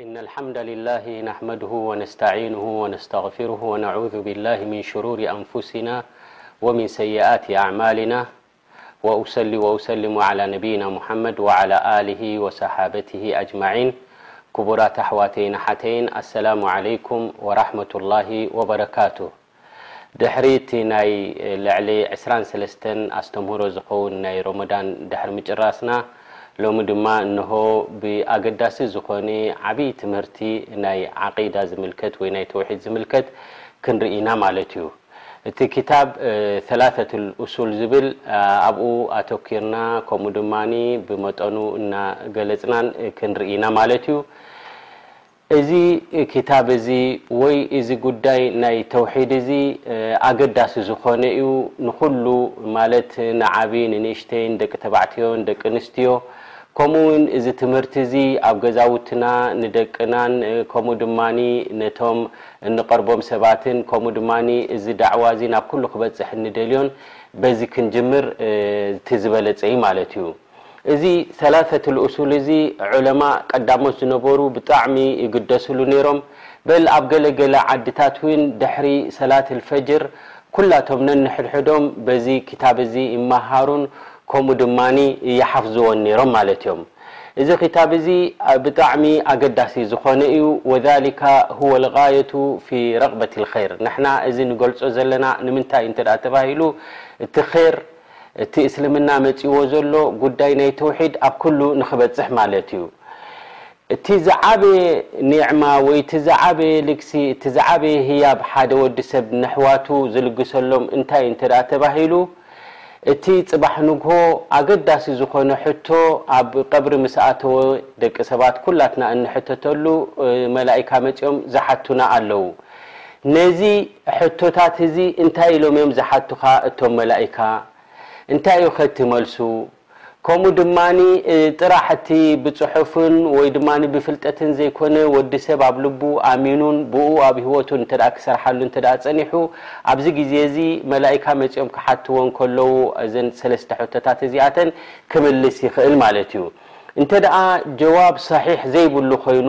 إن الحمد لله نحمده ونستعينه ونستغفره ونعوذ بالله من شرور انفسنا ومن سيئات أعمالنا وأسلم على نبينا محمد وعلى له وصحابته أجمعين كبرات حواتين حتين السلام عليكم ورحمة الله وبركاته ድሕሪ እቲ ናይ ልዕሊ ዕስራን ሰለስተን ኣስተምህሮ ዝኸውን ናይ ሮሞዳን ድሕሪ ምጭራስና፣ ሎሚ ድማ እነሆ ብኣገዳሲ ዝኾነ ዓብይ ትምህርቲ ናይ ዓቂዳ ዝምልከት ወይ ናይ ተውሒድ ዝምልከት ክንርኢ ኢና ማለት እዩ። እቲ ክታብ ሰላሰቱል ኡሱል ዝብል ኣብኡ ኣተኲርና ከምኡ ድማ ብመጠኑ እናገለፅናን ክንርኢ ኢና ማለት እዩ። እዚ ክታብ እዚ ወይ እዚ ጉዳይ ናይ ተውሒድ እዚ ኣገዳሲ ዝኾነ እዩ ንኹሉ ማለት ንዓቢ ንንእሽተይ ንደቂ ተባዕትዮ ንደቂ ኣንስትዮ ከምኡ ውን እዚ ትምህርቲ እዚ ኣብ ገዛውትና ንደቅናን ከምኡ ድማ ነቶም እንቐርቦም ሰባትን ከምኡ ድማ እዚ ዳዕዋ እዚ ናብ ኩሉ ክበጽሕ እንደልዮን በዚ ክንጅምር እቲ ዝበለጸ እዩ ማለት እዩ። እዚ ሰላሰት ልኡሱል እዚ ዑለማ ቀዳሞት ዝነበሩ ብጣዕሚ ይግደስሉ ነይሮም በል ኣብ ገለ ገለ ዓድታት ውን ድሕሪ ሰላት ልፈጅር ኩላቶም ነንሕድሕዶም በዚ ክታብ እዚ ይመሃሩን ከምኡ ድማ ይሓፍዝዎን ነይሮም ማለት እዮም እዚ ክታብ እዚ ብጣዕሚ ኣገዳሲ ዝኾነ እዩ ወዛሊከ ሁወ ልጋየቱ ፊ ረቅበት ልኸይር ንሕና እዚ ንገልፆ ዘለና ንምንታይ እዩ እንተ ተባሂሉ እቲ ኸይር እቲ እስልምና መጺዎ ዘሎ ጉዳይ ናይ ተውሒድ ኣብ ኩሉ ንኽበጽሕ ማለት እዩ። እቲ ዝዓበየ ኒዕማ ወይ እቲ ዝዓበየ ልግሲ እቲ ዝዓበየ ህያብ ሓደ ወዲ ሰብ ነሕዋቱ ዝልግሰሎም እንታይ እዩ እንተድኣ ተባሂሉ እቲ ጽባሕ ንግሆ ኣገዳሲ ዝኾነ ሕቶ ኣብ ቀብሪ ምስ ኣተወ ደቂ ሰባት ኩላትና እንሕተተሉ መላኢካ መጺኦም ዝሓቱና ኣለዉ ነዚ ሕቶታት እዚ እንታይ ኢሎም እዮም ዝሓቱኻ እቶም መላኢካ? እንታይ እዩ ከ እቲ መልሱ? ከምኡ ድማ ጥራሕ እቲ ብጽሑፍን ወይ ድማ ብፍልጠትን ዘይኮነ ወዲ ሰብ ኣብ ልቡ ኣሚኑን ብእኡ ኣብ ህይወቱን እንተ ክሰርሓሉ እንተ ጸኒሑ ኣብዚ ግዜ እዚ መላኢካ መጺኦም ክሓትዎ እንከለዉ እዘን ሰለስተ ሕቶታት እዚኣተን ክምልስ ይኽእል ማለት እዩ። እንተ ጀዋብ ሰሒሕ ዘይብሉ ኮይኑ?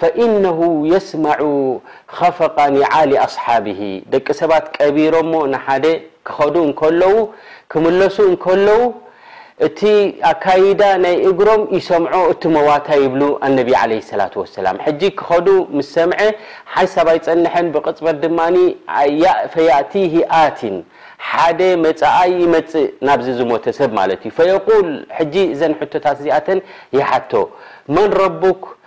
ፈኢነሁ የስመዑ ኸፈቃ ኒዓሊ ኣስሓቢሂ ደቂ ሰባት ቀቢሮሞ ንሓደ ክኸዱ እንከለዉ ክምለሱ እንከለዉ እቲ ኣካይዳ ናይ እግሮም ይሰምዖ እቲ መዋታ ይብሉ ኣነቢ ዓለይሂ ሰላቱ ወሰላም። ሕጂ ክኸዱ ምስ ሰምዐ ሓንሳብ ኣይጸንሐን ብቕጽበት ድማ ያእ ፈያእቲሂ ኣቲን ሓደ መጻኣይ ይመጽእ ናብዚ ዝሞተ ሰብ ማለት እዩ ፈየቁል ሕጂ እዘን ሕቶታት እዚኣተን ይሓቶ መን ረቡክ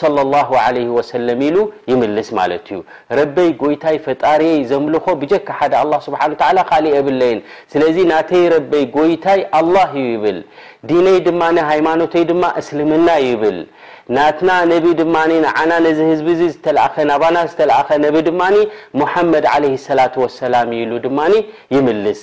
ሰለሏሁ ዓለይሂ ወሰለም ኢሉ ይምልስ ማለት እዩ። ረበይ ጎይታይ ፈጣሪየይ ዘምልኾ ብጀካ ሓደ ኣላህ ሱብሓነሁ ወተዓላ ካሊእ የብለይን። ስለዚ ናተይ ረበይ ጎይታይ ኣላህ እዩ ይብል። ዲነይ ድማ ሃይማኖተይ ድማ እስልምና እዩ ይብል። ናትና ነቢ ድማ ንዓና ነዚ ህዝቢ እዚ ዝተልኣኸ ናባና ዝተልኣኸ ነቢ ድማ ሙሓመድ ዓለይሂ ሰላቱ ወሰላም እዩ ኢሉ ድማ ይምልስ።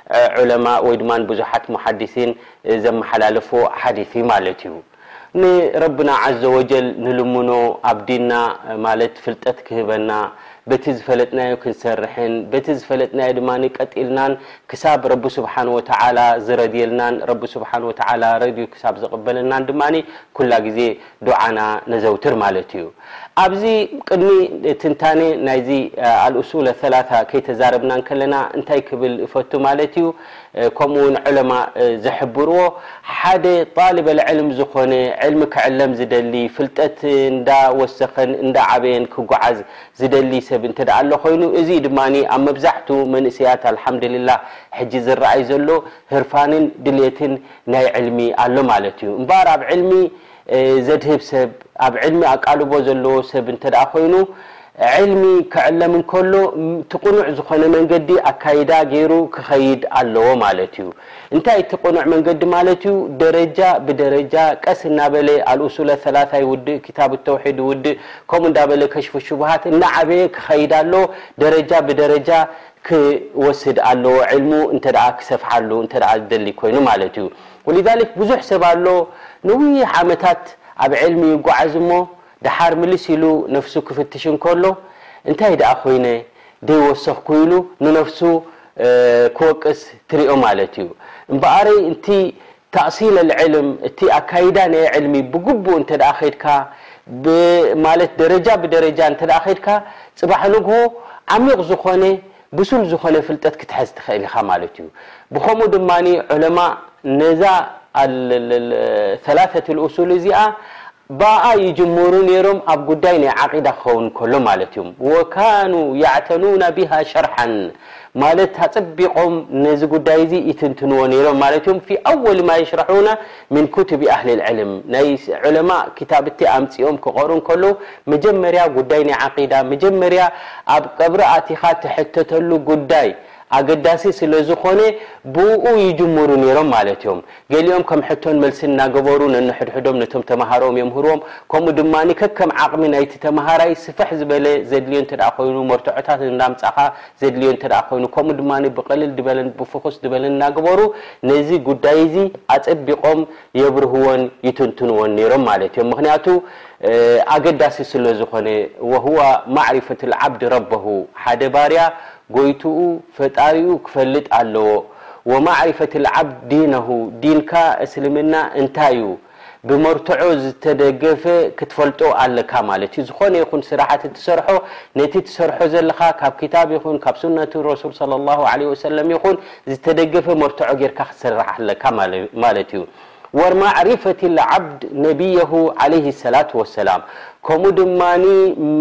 ዑለማእ ወይ ድማ ብዙሓት ሙሓዲሲን ዘመሓላለፎ ሓዲስ እዩ ማለት እዩ። ንረብና ዓዘ ወጀል ንልምኖ ኣብ ዲንና ማለት ፍልጠት ክህበና በቲ ዝፈለጥናዮ ክንሰርሕን በቲ ዝፈለጥናዮ ድማ ቀጥ ኢልናን ክሳብ ረቢ ሱብሓነሁ ወተዓላ ዝረድየልናን ረቢ ሱብሓነሁ ወተዓላ ረድዩ ክሳብ ዝቕበለልናን ድማ ኩላ ግዜ ዱዓና ነዘውትር ማለት እዩ። ኣብዚ ቅድሚ ትንታነ ናይዚ ኣልኡሱል ኣሰላሳ ከይተዛረብና እንከለና እንታይ ክብል እፈቱ ማለት እዩ ከምኡ ውን ዑለማ ዝሕብርዎ ሓደ ጣልብ ኣልዕልም ዝኾነ ዕልሚ ክዕለም ዝደሊ ፍልጠት እንዳ ወሰኸን እንዳ ዓበየን ክጉዓዝ ዝደሊ ሰብ እንተድኣ ኣሎ ኮይኑ እዚ ድማ ኣብ መብዛሕቱ መንእሰያት ኣልሓምድልላህ ሕጂ ዝረኣይ ዘሎ ህርፋንን ድሌትን ናይ ዕልሚ ኣሎ ማለት እዩ። እምበኣር ኣብ ዕልሚ ዘድህብ ሰብ፣ ኣብ ዕልሚ ኣቃልቦ ዘለዎ ሰብ እንተ ደኣ ኮይኑ፣ ዕልሚ ክዕለም እንከሎ እቲ ቅኑዕ ዝኾነ መንገዲ፣ ኣካይዳ፣ ገይሩ ክኸይድ ኣለዎ ማለት እዩ። እንታይ እቲ ቅኑዕ መንገዲ ማለት እዩ? ደረጃ ብደረጃ ቀስ እናበለ ኣልኡሱለ ሰላሳ ይውድእ፣ ክታብ ተውሒድ ይውድእ፣ ከምኡ እንዳበለ ከሽፉ ሹብሃት እናዓበየ ክኸይድ ኣለዎ። ደረጃ ብደረጃ ክወስድ ኣለዎ ዕልሙ እንተ ክሰፍሓሉ እንተ ዝደሊ ኮይኑ ማለት እዩ ወሊዛሊክ ብዙሕ ሰብ ኣሎ ነዊሕ ዓመታት ኣብ ዕልሚ ይጓዓዝ እሞ ደሓር ምልስ ኢሉ ነፍሱ ክፍትሽ እንከሎ እንታይ ደኣ ኮይነ ደይወሰኽኩ ኢሉ ንነፍሱ ክወቅስ ትሪኦ ማለት እዩ እምበኣረይ እቲ ታእሲል ኣልዕልም፣ እቲ ኣካይዳ ናይ ዕልሚ ብግቡእ እንተድኣ ከይድካ፣ ብ ማለት ደረጃ ብደረጃ እንተድኣ ከይድካ፣ ጽባሕ ንግሆ ዓሚቕ ዝኾነ ብሱል ዝኾነ ፍልጠት ክትሕዝ ትኽእል ኢኻ ማለት እዩ። ብኸምኡ ድማ ዑለማእ ነዛ ኣል ኣል ኣል ሰላሰት ኣልኡሱል እዚኣ ብኣኣ ይጅምሩ ነይሮም ኣብ ጉዳይ ናይ ዓቂዳ ክኸውን ከሎ ማለት እዩ ወካኑ ያዕተኑና ቢሃ ሸርሓን ማለት ኣጸቢቆም ነዚ ጉዳይ እዚ ይትንትንዎ ነይሮም ማለት እዮም ፊ ኣወል ማ የሽረሑና ምን ኩቱቢ ኣህሊል ዕልም ናይ ዑለማእ ክታብቲ ኣምጺኦም ክቀርኡ እንከለዉ መጀመርያ ጉዳይ ናይ ዓቂዳ መጀመርያ ኣብ ቀብሪ ኣቲኻ ትሕተተሉ ጉዳይ ኣገዳሲ ስለ ዝኾነ ብእኡ ይጅምሩ ነይሮም ማለት እዮም ገሊኦም ከም ሕቶን መልስን እናገበሩ ነንሕድሕዶም ነቶም ተመሃሮኦም የምህሩዎም፣ ከምኡ ድማ ከከም ዓቕሚ ናይቲ ተመሃራይ ስፍሕ ዝበለ ዘድልዮ እንተድኣ ኮይኑ መርትዖታት እናምጻኻ ዘድልዮ እንተድኣ ኮይኑ ከምኡ ድማ ብቕልል ድበለን ብፍኹስ ድበለን እናገበሩ ነዚ ጉዳይ እዚ ኣጸቢቖም የብርህዎን ይትንትኑዎን ነይሮም ማለት እዮም ምኽንያቱ ኣገዳሲ ስለዝኾነ ወሁዋ ማዕሪፈቱል ዓብድ ረበሁ ሓደ ባርያ ጎይትኡ ፈጣሪኡ ክፈልጥ ኣለዎ ወማዕሪፈት ልዓብድ ዲነሁ ዲንካ፣ እስልምና፣ እንታይ እዩ ብመርትዖ ዝተደገፈ ክትፈልጦ ኣለካ ማለት እዩ። ዝኾነ ይኹን ስራሓት እትሰርሖ ነቲ ትሰርሖ ዘለኻ ካብ ክታብ ይኹን ካብ ሱነት ረሱል ሰለላሁ ዓለይሂ ወሰለም ይኹን ዝተደገፈ መርትዖ ጌርካ ክትሰርሕ ኣለካ ማለት እዩ። ወርማዕሪፈቲ ልዓብድ ነቢየሁ ዓለይሂ ሰላቱ ወሰላም ከምኡ ድማ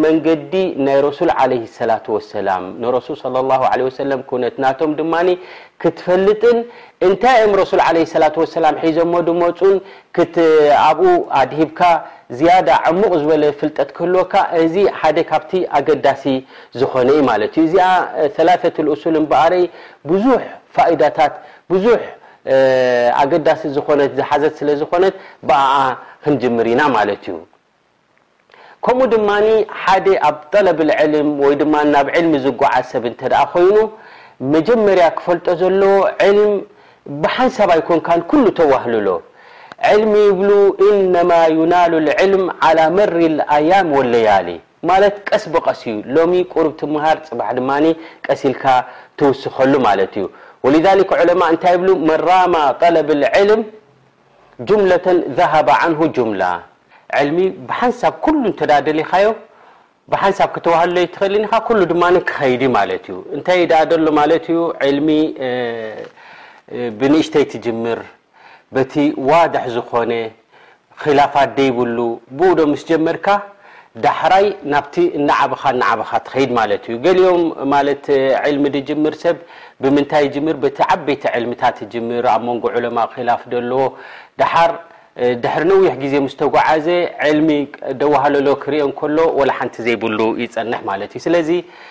መንገዲ ናይ ረሱል ዓለይሂ ሰላቱ ወሰላም ንረሱል ሰለላሁ ዓለይሂ ወሰለም ኩነት ናቶም ድማ ክትፈልጥን እንታይ እዮም ረሱል ዓለይሂ ሰላቱ ወሰላም ሒዞሞ ድመፁን ክት ኣብኡ ኣድሂብካ ዝያዳ ዕሙቕ ዝበለ ፍልጠት ክህልወካ እዚ ሓደ ካብቲ ኣገዳሲ ዝኾነ እዩ ማለት እዩ እዚኣ ሰላሰት ልኡሱል እምበኣረይ ብዙሕ ፋኢዳታት ብዙሕ ኣገዳሲ ዝኾነት ዝሓዘት ስለ ዝኾነት ብኣኣ ክንጅምር ኢና ማለት እዩ። ከምኡ ድማ ሓደ ኣብ ጠለብ ልዕልም ወይ ድማ ናብ ዕልሚ ዝጓዓዝ ሰብ እንተ ደኣ ኮይኑ መጀመርያ ክፈልጦ ዘለዎ ዕልም ብሓንሳብ ኣይኮንካን ኩሉ ተዋህልሎ። ዕልሚ ይብሉ ኢነማ ዩናሉ ልዕልም ዓላ መሪ ልኣያም ወለያሊ። ማለት ቀስ ብቐስ እዩ ሎሚ ቁሩብ ትመሃር ጽባሕ ድማ ቀስ ኢልካ ትውስኸሉ ማለት እዩ ወሊዛሊክ ዑለማእ እንታይ ይብሉ መን ራማ ጠለብ ልዕልም ጁምለተን ዘሀበ ዐንሁ ጁምላ ዕልሚ ብሓንሳብ ኩሉ እንተ ደሊኻዮ ብሓንሳብ ክተዋህልሎ ኣይትኽእልን ኢኻ ኩሉ ድማ ክኸይድ እዩ ማለት እዩ እንታይ ደኣ ደሎ ማለት እዩ ዕልሚ ብንእሽተይ ትጅምር በቲ ዋድሕ ዝኾነ ኺላፋት ደይብሉ ብኡዶ ምስ ጀመርካ ዳሕራይ ናብቲ እናዓበኻ እናዓበኻ ትኸይድ ማለት እዩ። ገሊኦም ማለት ዕልሚ ድጅምር ሰብ ብምንታይ ይጅምር በቲ ዓበይቲ ዕልምታት ይጅምር ኣብ መንጎ ዑለማእ ኺላፍ ደለዎ ዳሓር ድሕሪ ነዊሕ ግዜ ምስ ተጓዓዘ ዕልሚ ደዋህለሎ ክርኤ እንከሎ ወላ ሓንቲ ዘይብሉ ይጸንሕ ማለት እዩ። ስለዚ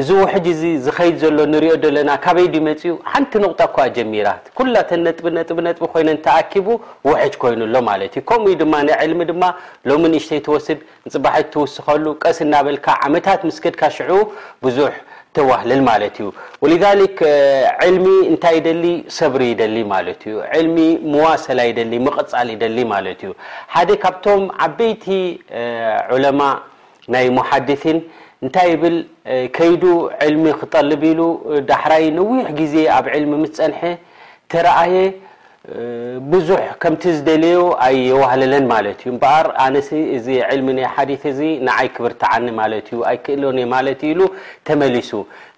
እዚ ውሕጅ እዚ ዝኸይድ ዘሎ ንሪኦ ደለና ካበይ ድዩ መጺኡ ሓንቲ ኑቕጣ እኳ ጀሚራ ኩላ ተን ነጥቢ ነጥቢ ነጥቢ ኮይነን ተኣኪቡ ውሕጅ ኮይኑ ኣሎ ማለት እዩ ከምኡ እዩ ድማ ናይ ዕልሚ ድማ ሎሚ ንእሽተይ ትወስድ ንጽባሒት ትውስኸሉ ቀስ እናበልካ ዓመታት ምስ ከድካ ሽዑ ብዙሕ ተዋህልል ማለት እዩ ወሊዛሊክ ዕልሚ እንታይ ይደሊ ሰብሪ ይደሊ ማለት እዩ ዕልሚ ምዋሰላ ይደሊ ምቕጻል ይደሊ ማለት እዩ ሓደ ካብቶም ዓበይቲ ዑለማእ ናይ ሙሓዲሲን እንታይ ይብል ከይዱ ዕልሚ ክጠልብ ኢሉ ዳሕራይ ነዊሕ ግዜ ኣብ ዕልሚ ምስ ጸንሐ ተራኣየ ብዙሕ ከምቲ ዝደለዮ ኣየዋህለለን ማለት እዩ እምበኣር ኣነሲ እዚ ዕልሚ ናይ ሓዲስ እዚ ንዓይ ክብርትዓኒ ማለት እዩ ኣይክእሎን እየ ማለት እዩ ኢሉ ተመሊሱ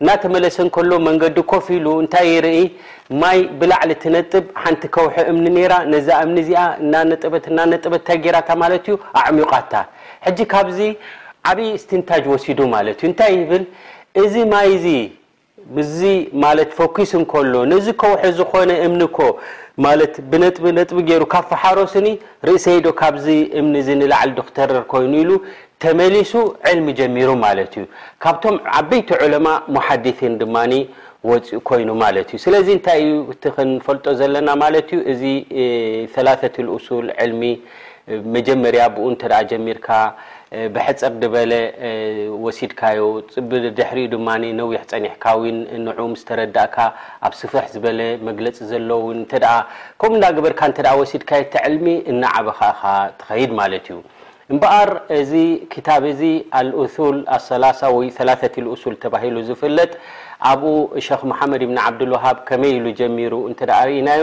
እናተመለሰ እንከሎ መንገዲ ኮፍ ኢሉ እንታይ ይርእይ ማይ ብላዕሊ ትነጥብ ሓንቲ ከውሒ እምኒ ነይራ ነዛ እምኒ እዚኣ እናነጠበት እናነጠበት እንታይ ገይራታ ማለት እዩ ኣዕሚቋታ ሕጂ ካብዚ ዓቢ እስትንታጅ ወሲዱ ማለት እዩ። እንታይ ይብል? እዚ ማይ እዚ ምስዚ ማለት ፈኲስ እንከሎ ነዚ ከውሒ ዝኾነ እምኒ እኮ ማለት ብነጥቢ ነጥቢ ገይሩ ካብ ፈሓሮ ስኒ ርእሰይ ዶ ካብዚ እምኒ እዚ ንላዕሊ ዶ ክተርር ኮይኑ ኢሉ ተመሊሱ ዕልሚ ጀሚሩ ማለት እዩ። ካብቶም ዓበይቲ ዑለማ ሙሓዲሲን ድማ ወጺኡ ኮይኑ ማለት እዩ። ስለዚ እንታይ እዩ እቲ ክንፈልጦ ዘለና ማለት እዩ እዚ ሰላሰቱል ኡሱል ዕልሚ መጀመርያ ብኡ እንተ ጀሚርካ ብሕጽር ድበለ ወሲድካዮ ብድሕሪኡ ድማ ነዊሕ ጸኒሕካ ዊን ንዑ ምስ ተረዳእካ ኣብ ስፍሕ ዝበለ መግለጺ ዘለዎ ዊን እንተ ከምኡ እንዳ ገበርካ እንተ ወሲድካዮ እቲ ዕልሚ እና ዓበኻ ኢኻ ትኸይድ ማለት እዩ እምበኣር እዚ ክታብ እዚ ኣልኡሱል ኣሰላሳ ወይ ሰላሰቲ ልኡሱል ተባሂሉ ዝፍለጥ ኣብኡ ሸኽ መሓመድ ኢብን ዓብዱልዋሃብ ከመይ ኢሉ ጀሚሩ እንተ ርኢናዮ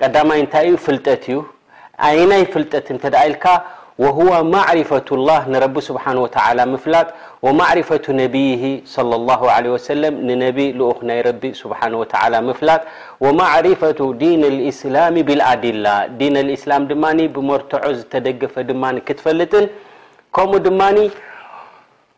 ቀዳማይ እንታይ እዩ ፍልጠት እዩ ኣየናይ ፍልጠት እንተ ኢልካ ወህዋ ማዕሪፈቱ ላህ ንረቢ ስብሓን ወተዓላ ምፍላጥ ወማዕሪፈቱ ነብይሂ ሶለ ላሁ ዓለይሂ ወሰለም ንነቢ ልኡኽ ናይ ረቢ ስብሓን ወተዓላ ምፍላጥ ወማዕሪፈቱ ዲን ልእስላሚ ቢልኣዲላ ዲን ልእስላም ድማ ብመርትዖ ዝተደገፈ ድማ ክትፈልጥን ከምኡ ድማ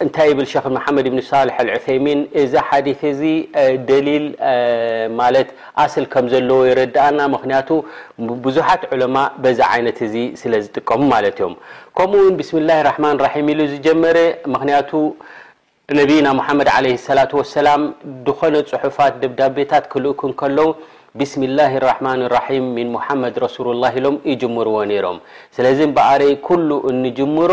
እንታይ ይብል ሸኽ መሓመድ ኢብን ሳልሕ ኣልዑሰይሚን፣ እዚ ሓዲት እዚ ደሊል ማለት ኣስል ከም ዘለዎ የረድኣና፣ ምኽንያቱ ብዙሓት ዑለማእ በዚ ዓይነት እዚ ስለ ዝጥቀሙ ማለት እዮም። ከምኡ እውን ብስሚላሂ ራሕማን ራሒም ኢሉ ዝጀመረ፣ ምኽንያቱ፣ ነብይና ሙሓመድ ዓለይሂ ሰላቱ ወሰላም ዝኾነ ጽሑፋት፣ ደብዳቤታት፣ ክልእኩ እንከለዉ ብስሚላሂ ራሕማን ራሒም ሚን ሙሓመድ ረሱሉላህ ኢሎም ይጅምርዎ ነይሮም። ስለዚ እምበኣረይ ኩሉ እንጅምሮ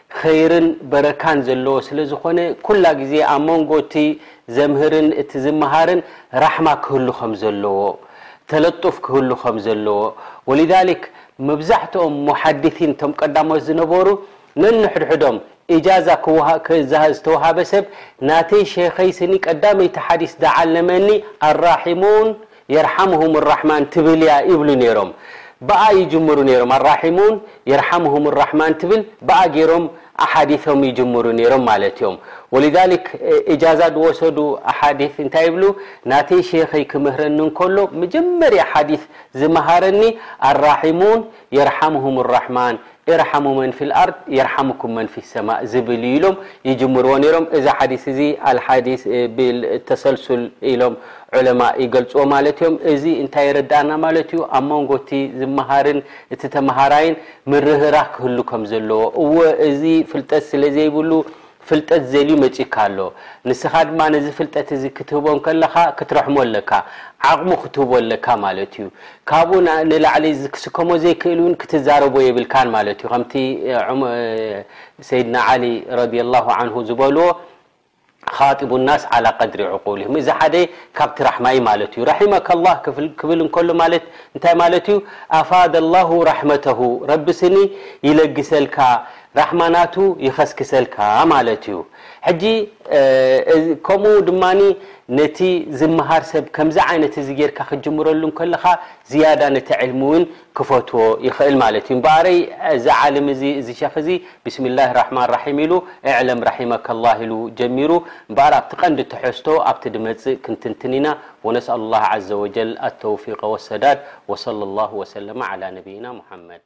ኸይርን በረካን ዘለዎ ስለ ዝኾነ ኩላ ግዜ ኣብ መንጎ እቲ ዘምህርን እቲ ዝመሃርን ራሕማ ክህሉ ከም ዘለዎ ተለጡፍ ክህሉ ከም ዘለዎ ወሊዛሊክ መብዛሕትኦም ሙሓዲሲን እቶም ቀዳሞት ዝነበሩ ነንሕድሕዶም ኢጃዛ ዝተውሃበ ሰብ ናተይ ሸይኸይ ስኒ ቀዳመይቲ ሓዲስ ዝዓለመኒ ኣራሒሙን የርሓምሁም ራሕማን ትብል እያ ይብሉ ነይሮም ብኣ ይጅምሩ ነይሮም ኣራሒሙን የርሓምሁም ራሕማን ትብል ብኣ ገይሮም ኣሓዲቶም ይጅምሩ ነይሮም ማለት እዮም ወሊዛሊክ እጃዛ ዝወሰዱ ኣሓዲት እንታይ ይብሉ ናተይ ሼኸይ ክምህረኒ እንከሎ መጀመርያ ሓዲት ዝመሃረኒ ኣራሒሙን የርሓምሁም ራሕማን ኢርሓሙ መን ፊል ኣርድ የርሓምኩም መን ፊ ሰማእ ዝብል እዩ ኢሎም ይጅምርዎ ነይሮም እዚ ሓዲስ እዚ ኣል ሓዲስ ቢል ተሰልሱል ኢሎም ዑለማእ ይገልፅዎ ማለት እዮም እዚ እንታይ የረድኣና ማለት እዩ ኣብ መንጎ እቲ ዝመሃርን እቲ ተመሃራይን ምርህራህ ክህሉ ከም ዘለዎ እወ እዚ ፍልጠት ስለ ዘይብሉ ፍልጠት ዘልዩ መጺኡካ ኣሎ። ንስኻ ድማ ነዚ ፍልጠት እዚ ክትህቦ እንከለኻ ክትረሕሞ ኣለካ። ዓቕሙ ክትህቦ ኣለካ ማለት እዩ። ካብኡ ንላዕሊ እዚ ክስከሞ ዘይክእል እውን ክትዛረቦ የብልካን ማለት እዩ። ከምቲ ሰይድና ዓሊ ረድየላሁ ዓንሁ ዝበልዎ ኻጢቡ ናስ ዓላ ቀድሪ ዑቁሊሂም እዚ ሓደ ካብቲ ራሕማ እዩ ማለት እዩ። ረሒመከ ላህ ክብል እንከሎ ማለት እንታይ ማለት እዩ? ኣፋደ ላሁ ረሕመተሁ ረቢ ስኒ ይለግሰልካ ራሕማ ናቱ ይኸስክሰልካ ማለት እዩ ሕጂ ከምኡ ድማ ነቲ ዝመሃር ሰብ ከምዚ ዓይነት እዚ ጌርካ ክትጅምረሉ እንከለኻ ዝያዳ ነቲ ዕልሚ እውን ክፈትዎ ይኽእል ማለት እዩ እምበኣረይ እዚ ዓልም እዚ እዚ ሸኽ እዚ ብስሚላህ ራሕማን ራሒም ኢሉ እዕለም ራሒመከላህ ኢሉ ጀሚሩ እምበኣር ኣብቲ ቀንዲ ትሕዝቶ ኣብቲ ድመጽእ ክንትንትን ኢና ወነስኣሉላህ ዓዘወጀል ኣተውፊቀ ወሰዳድ ወሰለላሁ ወሰለመ ዓላ ነቢይና ሙሓመድ